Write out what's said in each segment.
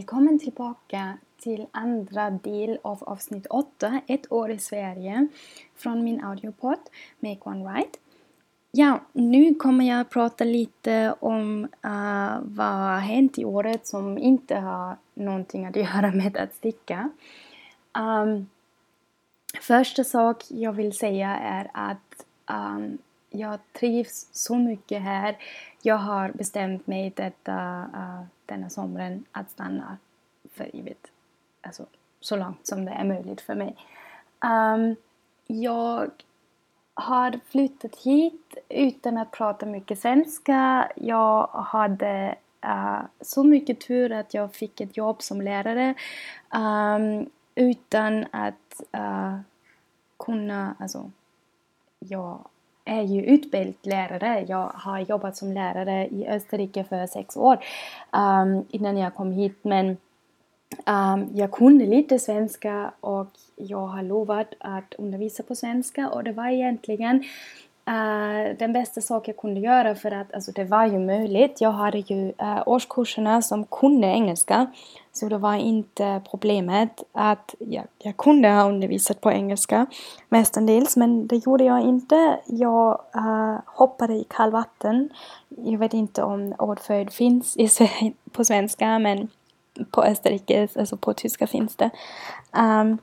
Välkommen tillbaka till andra del av avsnitt 8, ett år i Sverige, från min audiopodd Make One Right. Ja, nu kommer jag prata lite om uh, vad har hänt i året som inte har någonting att göra med att sticka. Um, första sak jag vill säga är att um, jag trivs så mycket här. Jag har bestämt mig detta, uh, denna sommaren att stanna för evigt. Alltså så långt som det är möjligt för mig. Um, jag har flyttat hit utan att prata mycket svenska. Jag hade uh, så mycket tur att jag fick ett jobb som lärare um, utan att uh, kunna, alltså jag är ju utbildad lärare. Jag har jobbat som lärare i Österrike för sex år um, innan jag kom hit. Men um, jag kunde lite svenska och jag har lovat att undervisa på svenska och det var egentligen Uh, den bästa sak jag kunde göra för att alltså, det var ju möjligt. Jag hade ju uh, årskurserna som kunde engelska. Så det var inte problemet att jag, jag kunde ha undervisat på engelska mestadels men det gjorde jag inte. Jag uh, hoppade i kallvatten. Jag vet inte om ordföljd finns i, på svenska men på Österrike, alltså på tyska finns det. Um,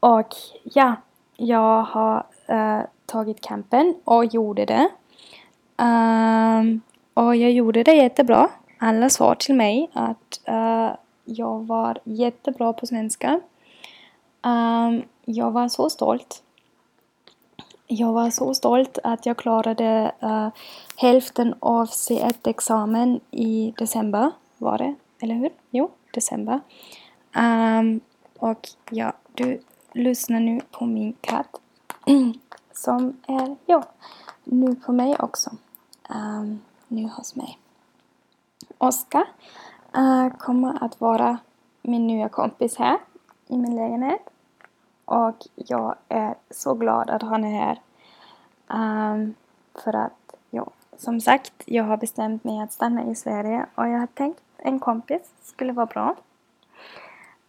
och ja, jag har tagit campen och gjorde det. Um, och jag gjorde det jättebra. Alla sa till mig att uh, jag var jättebra på svenska. Um, jag var så stolt. Jag var så stolt att jag klarade uh, hälften av C1-examen i december. Var det? Eller hur? Jo, december. Um, och ja, du lyssnar nu på min katt. som är ja, nu på mig också. Um, nu hos mig. Oskar uh, kommer att vara min nya kompis här i min lägenhet. Och jag är så glad att han är här. Um, för att, ja, som sagt, jag har bestämt mig att stanna i Sverige och jag har tänkt en kompis skulle vara bra.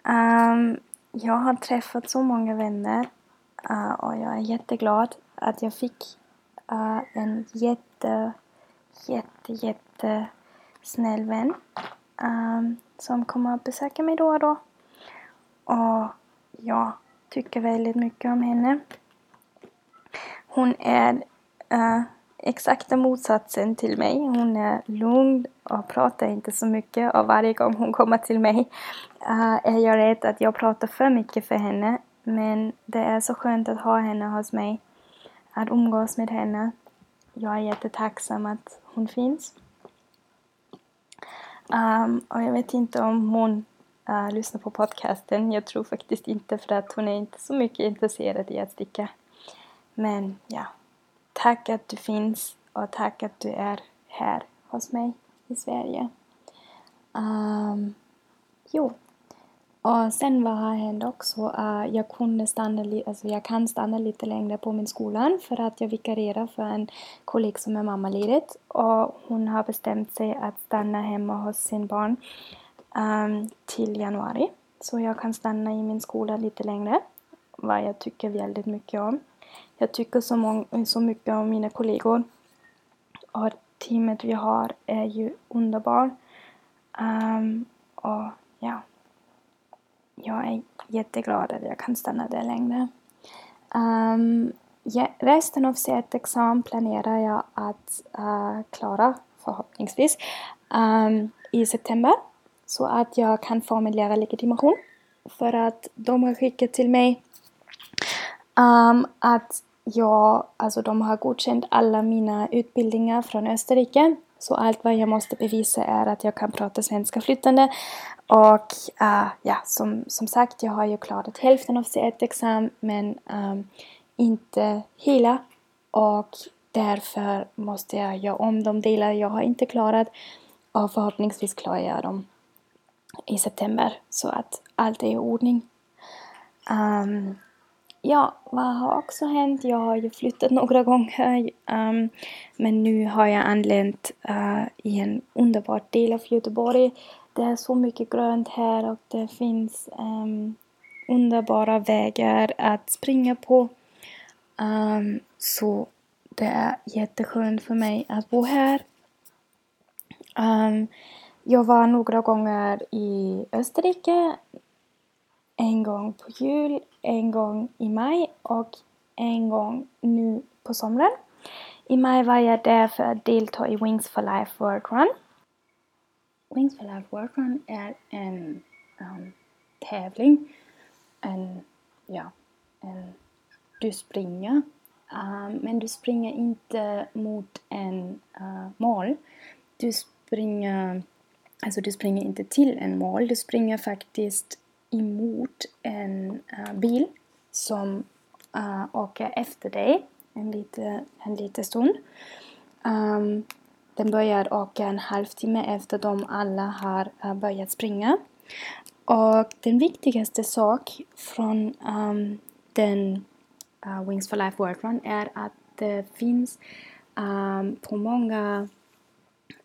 Um, jag har träffat så många vänner uh, och jag är jätteglad att jag fick uh, en jätte, jätte, jätte snäll vän um, som kommer att besöka mig då och då. Och jag tycker väldigt mycket om henne. Hon är eh, uh, exakta motsatsen till mig. Hon är lugn och pratar inte så mycket och varje gång hon kommer till mig uh, är jag rädd att jag pratar för mycket för henne. Men det är så skönt att ha henne hos mig att umgås med henne. Jag är jättetacksam att hon finns. Um, och jag vet inte om hon uh, lyssnar på podcasten. Jag tror faktiskt inte för att hon är inte så mycket intresserad i att sticka. Men ja, tack att du finns och tack att du är här hos mig i Sverige. Um, jo, och sen vad har hänt också? Uh, jag kunde stanna alltså jag kan stanna lite längre på min skola för att jag vikarierar för en kollega som är mammaledig. och hon har bestämt sig att stanna hemma hos sin barn um, till januari. Så jag kan stanna i min skola lite längre, vad jag tycker väldigt mycket om. Jag tycker så, så mycket om mina kollegor och teamet vi har är ju underbart. Um, ehm, och ja jag är jätteglad att jag kan stanna där längre. Um, ja, resten av C1-examen planerar jag att uh, klara förhoppningsvis um, i september så att jag kan få min lärarlegitimation för att de har skickat till mig um, att jag, alltså de har godkänt alla mina utbildningar från Österrike så allt vad jag måste bevisa är att jag kan prata svenska flytande och uh, ja, som, som sagt, jag har ju klarat hälften av C1-examen men um, inte hela. Och därför måste jag göra om de delar jag har inte klarat. Och förhoppningsvis klarar jag dem i september så att allt är i ordning. Um, ja, vad har också hänt? Jag har ju flyttat några gånger. Um, men nu har jag anlänt uh, i en underbar del av Göteborg. Det är så mycket grönt här och det finns um, underbara vägar att springa på. Um, så det är jätteskönt för mig att bo här. Um, jag var några gånger i Österrike. En gång på jul, en gång i maj och en gång nu på sommaren. I maj var jag där för att delta i Wings for Life World Run. Wings for Life World Run är en um, tävling. En, ja, en, du springer. Um, men du springer inte mot en uh, mål. Du springer, alltså du springer inte till en mål. Du springer faktiskt emot en uh, bil som uh, åker efter dig en liten, en liten stund. Um, den börjar åka en halvtimme efter de alla har uh, börjat springa. Och den viktigaste sak från um, den uh, Wings for Life World Run är att det finns um, på många,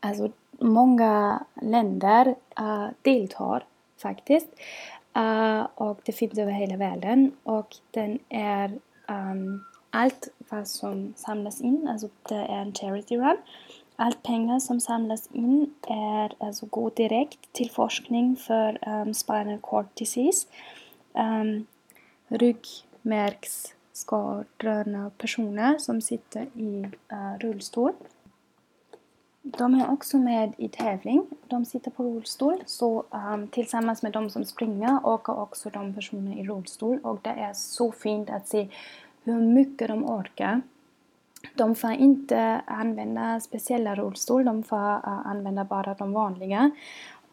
alltså många länder uh, deltar faktiskt. Uh, och det finns över hela världen och den är um, allt vad som samlas in, alltså det är en charity run. Allt pengar som samlas in är alltså går direkt till forskning för um, spinal cord disease. Ehm, um, ryggmärgsskadade personer som sitter i uh, rullstol. De är också med i tävling. De sitter på rullstol. Så um, tillsammans med de som springer åker också de personer i rullstol. Och det är så fint att se hur mycket de orkar. De får inte använda speciella rullstol. De får uh, använda bara de vanliga.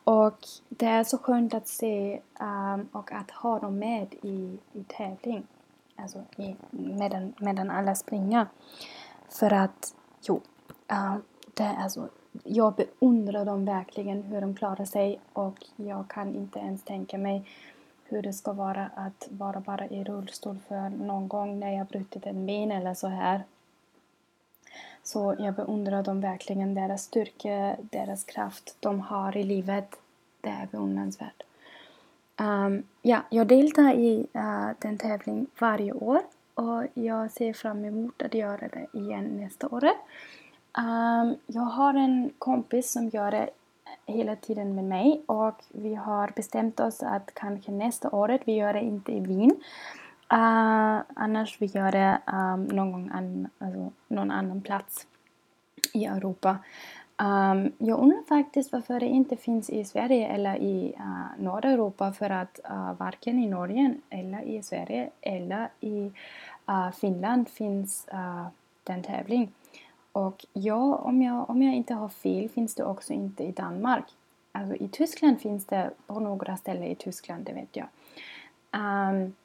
Och det är så skönt att se um, och att ha dem med i, i tävling. Alltså i, medan, medan alla springer. För att, jo, uh, det alltså, jag beundrar dem verkligen hur de klarar sig och jag kan inte ens tänka mig hur det ska vara att vara bara i rullstol för någon gång när jag brutit en ben eller så här. Så jag beundrar dem verkligen, deras styrka, deras kraft de har i livet. Det är beundransvärt. Um, ja, jag deltar i uh, den tävling varje år och jag ser fram emot att göra det igen nästa år. Um, jag har en kompis som gör det hela tiden med mig och vi har bestämt oss att kanske nästa året, vi gör det inte i Wien, uh, annars vi gör det um, någon, gång an, alltså, någon annan plats i Europa. Um, jag undrar faktiskt varför det inte finns i Sverige eller i eh, uh, norra Europa för att uh, varken i Norge eller i Sverige eller i uh, Finland finns uh, den tävlingen. Och ja, om jag, om jag inte har fel finns det också inte i Danmark. Alltså i Tyskland finns det på några ställen i Tyskland, det vet jag. Um,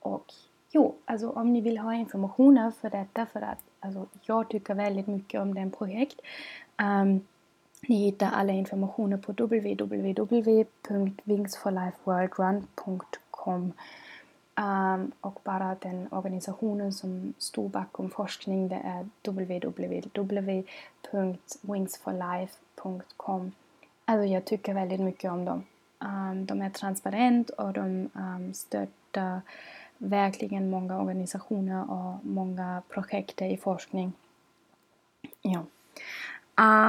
och jo, alltså om ni vill ha informationer för detta, för att alltså, jag tycker väldigt mycket om den projekt. Um, ni hittar alla informationer på www.wingsforlifeworldrun.com Um, och bara den organisationen som stod bakom forskning det är www.wingsforlife.com Alltså jag tycker väldigt mycket om dem. Um, de är transparent och de um, stöttar verkligen många organisationer och många projekt i forskning. Ja.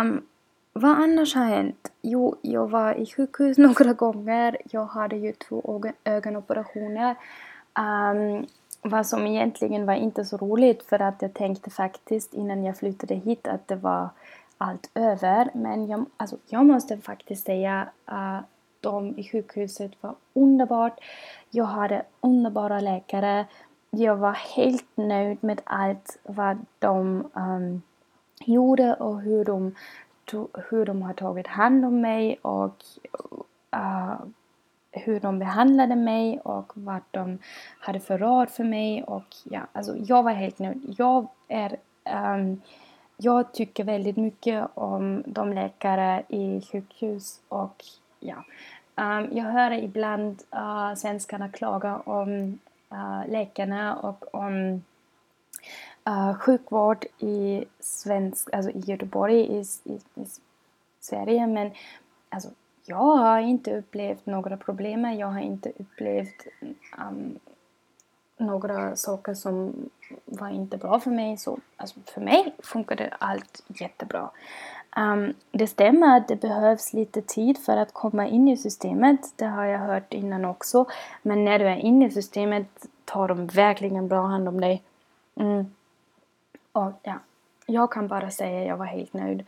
Um, vad annars har hänt? Jo, jag var i sjukhus några gånger. Jag hade ju två ögonoperationer. Um, vad som egentligen var inte så roligt för att jag tänkte faktiskt innan jag flyttade hit att det var allt över. Men jag, alltså, jag måste faktiskt säga att de i sjukhuset var underbart. Jag hade underbara läkare. Jag var helt nöjd med allt vad de um, gjorde och hur de, hur de har tagit hand om mig och uh, hur de behandlade mig och vad de hade för råd för mig och ja, alltså jag var helt nöjd. Jag är um, jag tycker väldigt mycket om de läkare i sjukhus och ja, um, jag hör ibland uh, svenskarna klaga om uh, läkarna och om uh, sjukvård i, svensk, alltså i Göteborg i, i, i Sverige. Men alltså, jag har inte upplevt några problem. Jag har inte upplevt um, några saker som var inte bra för mig. Så alltså, för mig funkade allt jättebra. Um, det stämmer att det behövs lite tid för att komma in i systemet. Det har jag hört innan också. Men när du är inne i systemet tar de verkligen bra hand om dig. Mm. Och ja, jag kan bara säga att jag var helt nöjd.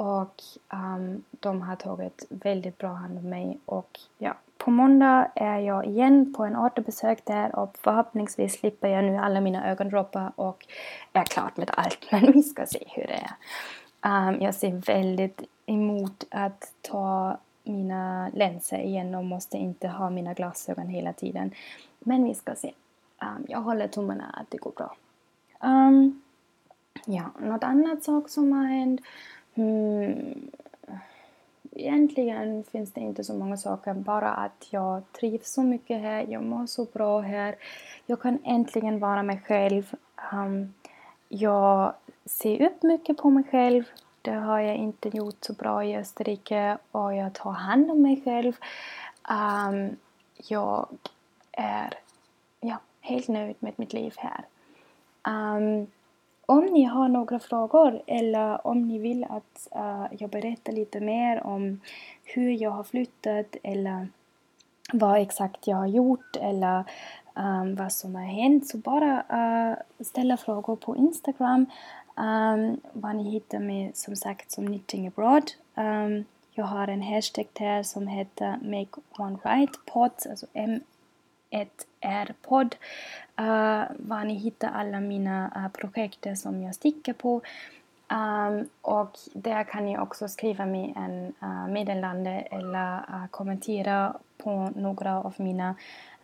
Och um, de har tagit väldigt bra hand om mig. Och ja, på måndag är jag igen på en återbesök där och förhoppningsvis slipper jag nu alla mina ögondroppar och är klart med allt. Men vi ska se hur det är. Um, jag ser väldigt emot att ta mina länsor igen och måste inte ha mina glasögon hela tiden. Men vi ska se. Um, jag håller tummarna att det går bra. Um, ja, något annat sak som har hänt. Hmm. Egentligen finns det inte så många saker, bara att jag trivs så mycket här, jag mår så bra här. Jag kan äntligen vara mig själv. Um, jag ser upp mycket på mig själv. Det har jag inte gjort så bra i Österrike och jag tar hand om mig själv. Um, jag är ja, helt nöjd med mitt liv här. Um, om ni har några frågor eller om ni vill att uh, jag berättar lite mer om hur jag har flyttat eller vad exakt jag har gjort eller um, vad som har hänt så bara uh, ställa frågor på Instagram. Um, vad ni hittar mig som sagt som Knitting Abroad. Um, jag har en hashtag där som heter Make One Right Pot, alltså M 1R-podd. Uh, eh, var ni hittar alla mina uh, projekt som jag sticker på. Um, och där kan ni också skriva mig en uh, meddelande eller uh, kommentera på några av mina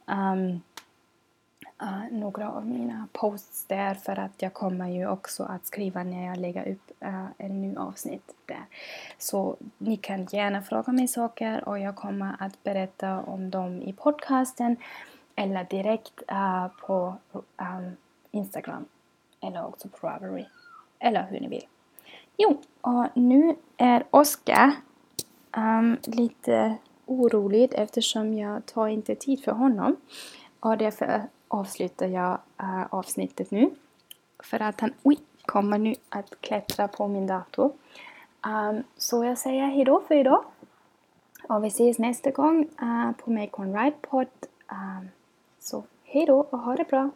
um, uh, några av mina posts där för att jag kommer ju också att skriva när jag lägger upp uh, en ny avsnitt där. Så ni kan gärna fråga mig saker och jag kommer att berätta om dem i podcasten eller direkt uh, på um, Instagram eller också på Ravelry eller hur ni vill. Jo, och nu är Oskar um, lite orolig eftersom jag tar inte tid för honom och därför avslutar jag uh, avsnittet nu för att han oj, kommer nu att klättra på min dator. Um, så jag säger hejdå för idag och vi ses nästa gång uh, på Make One Ride Pod. Um, så hej då och ha det bra!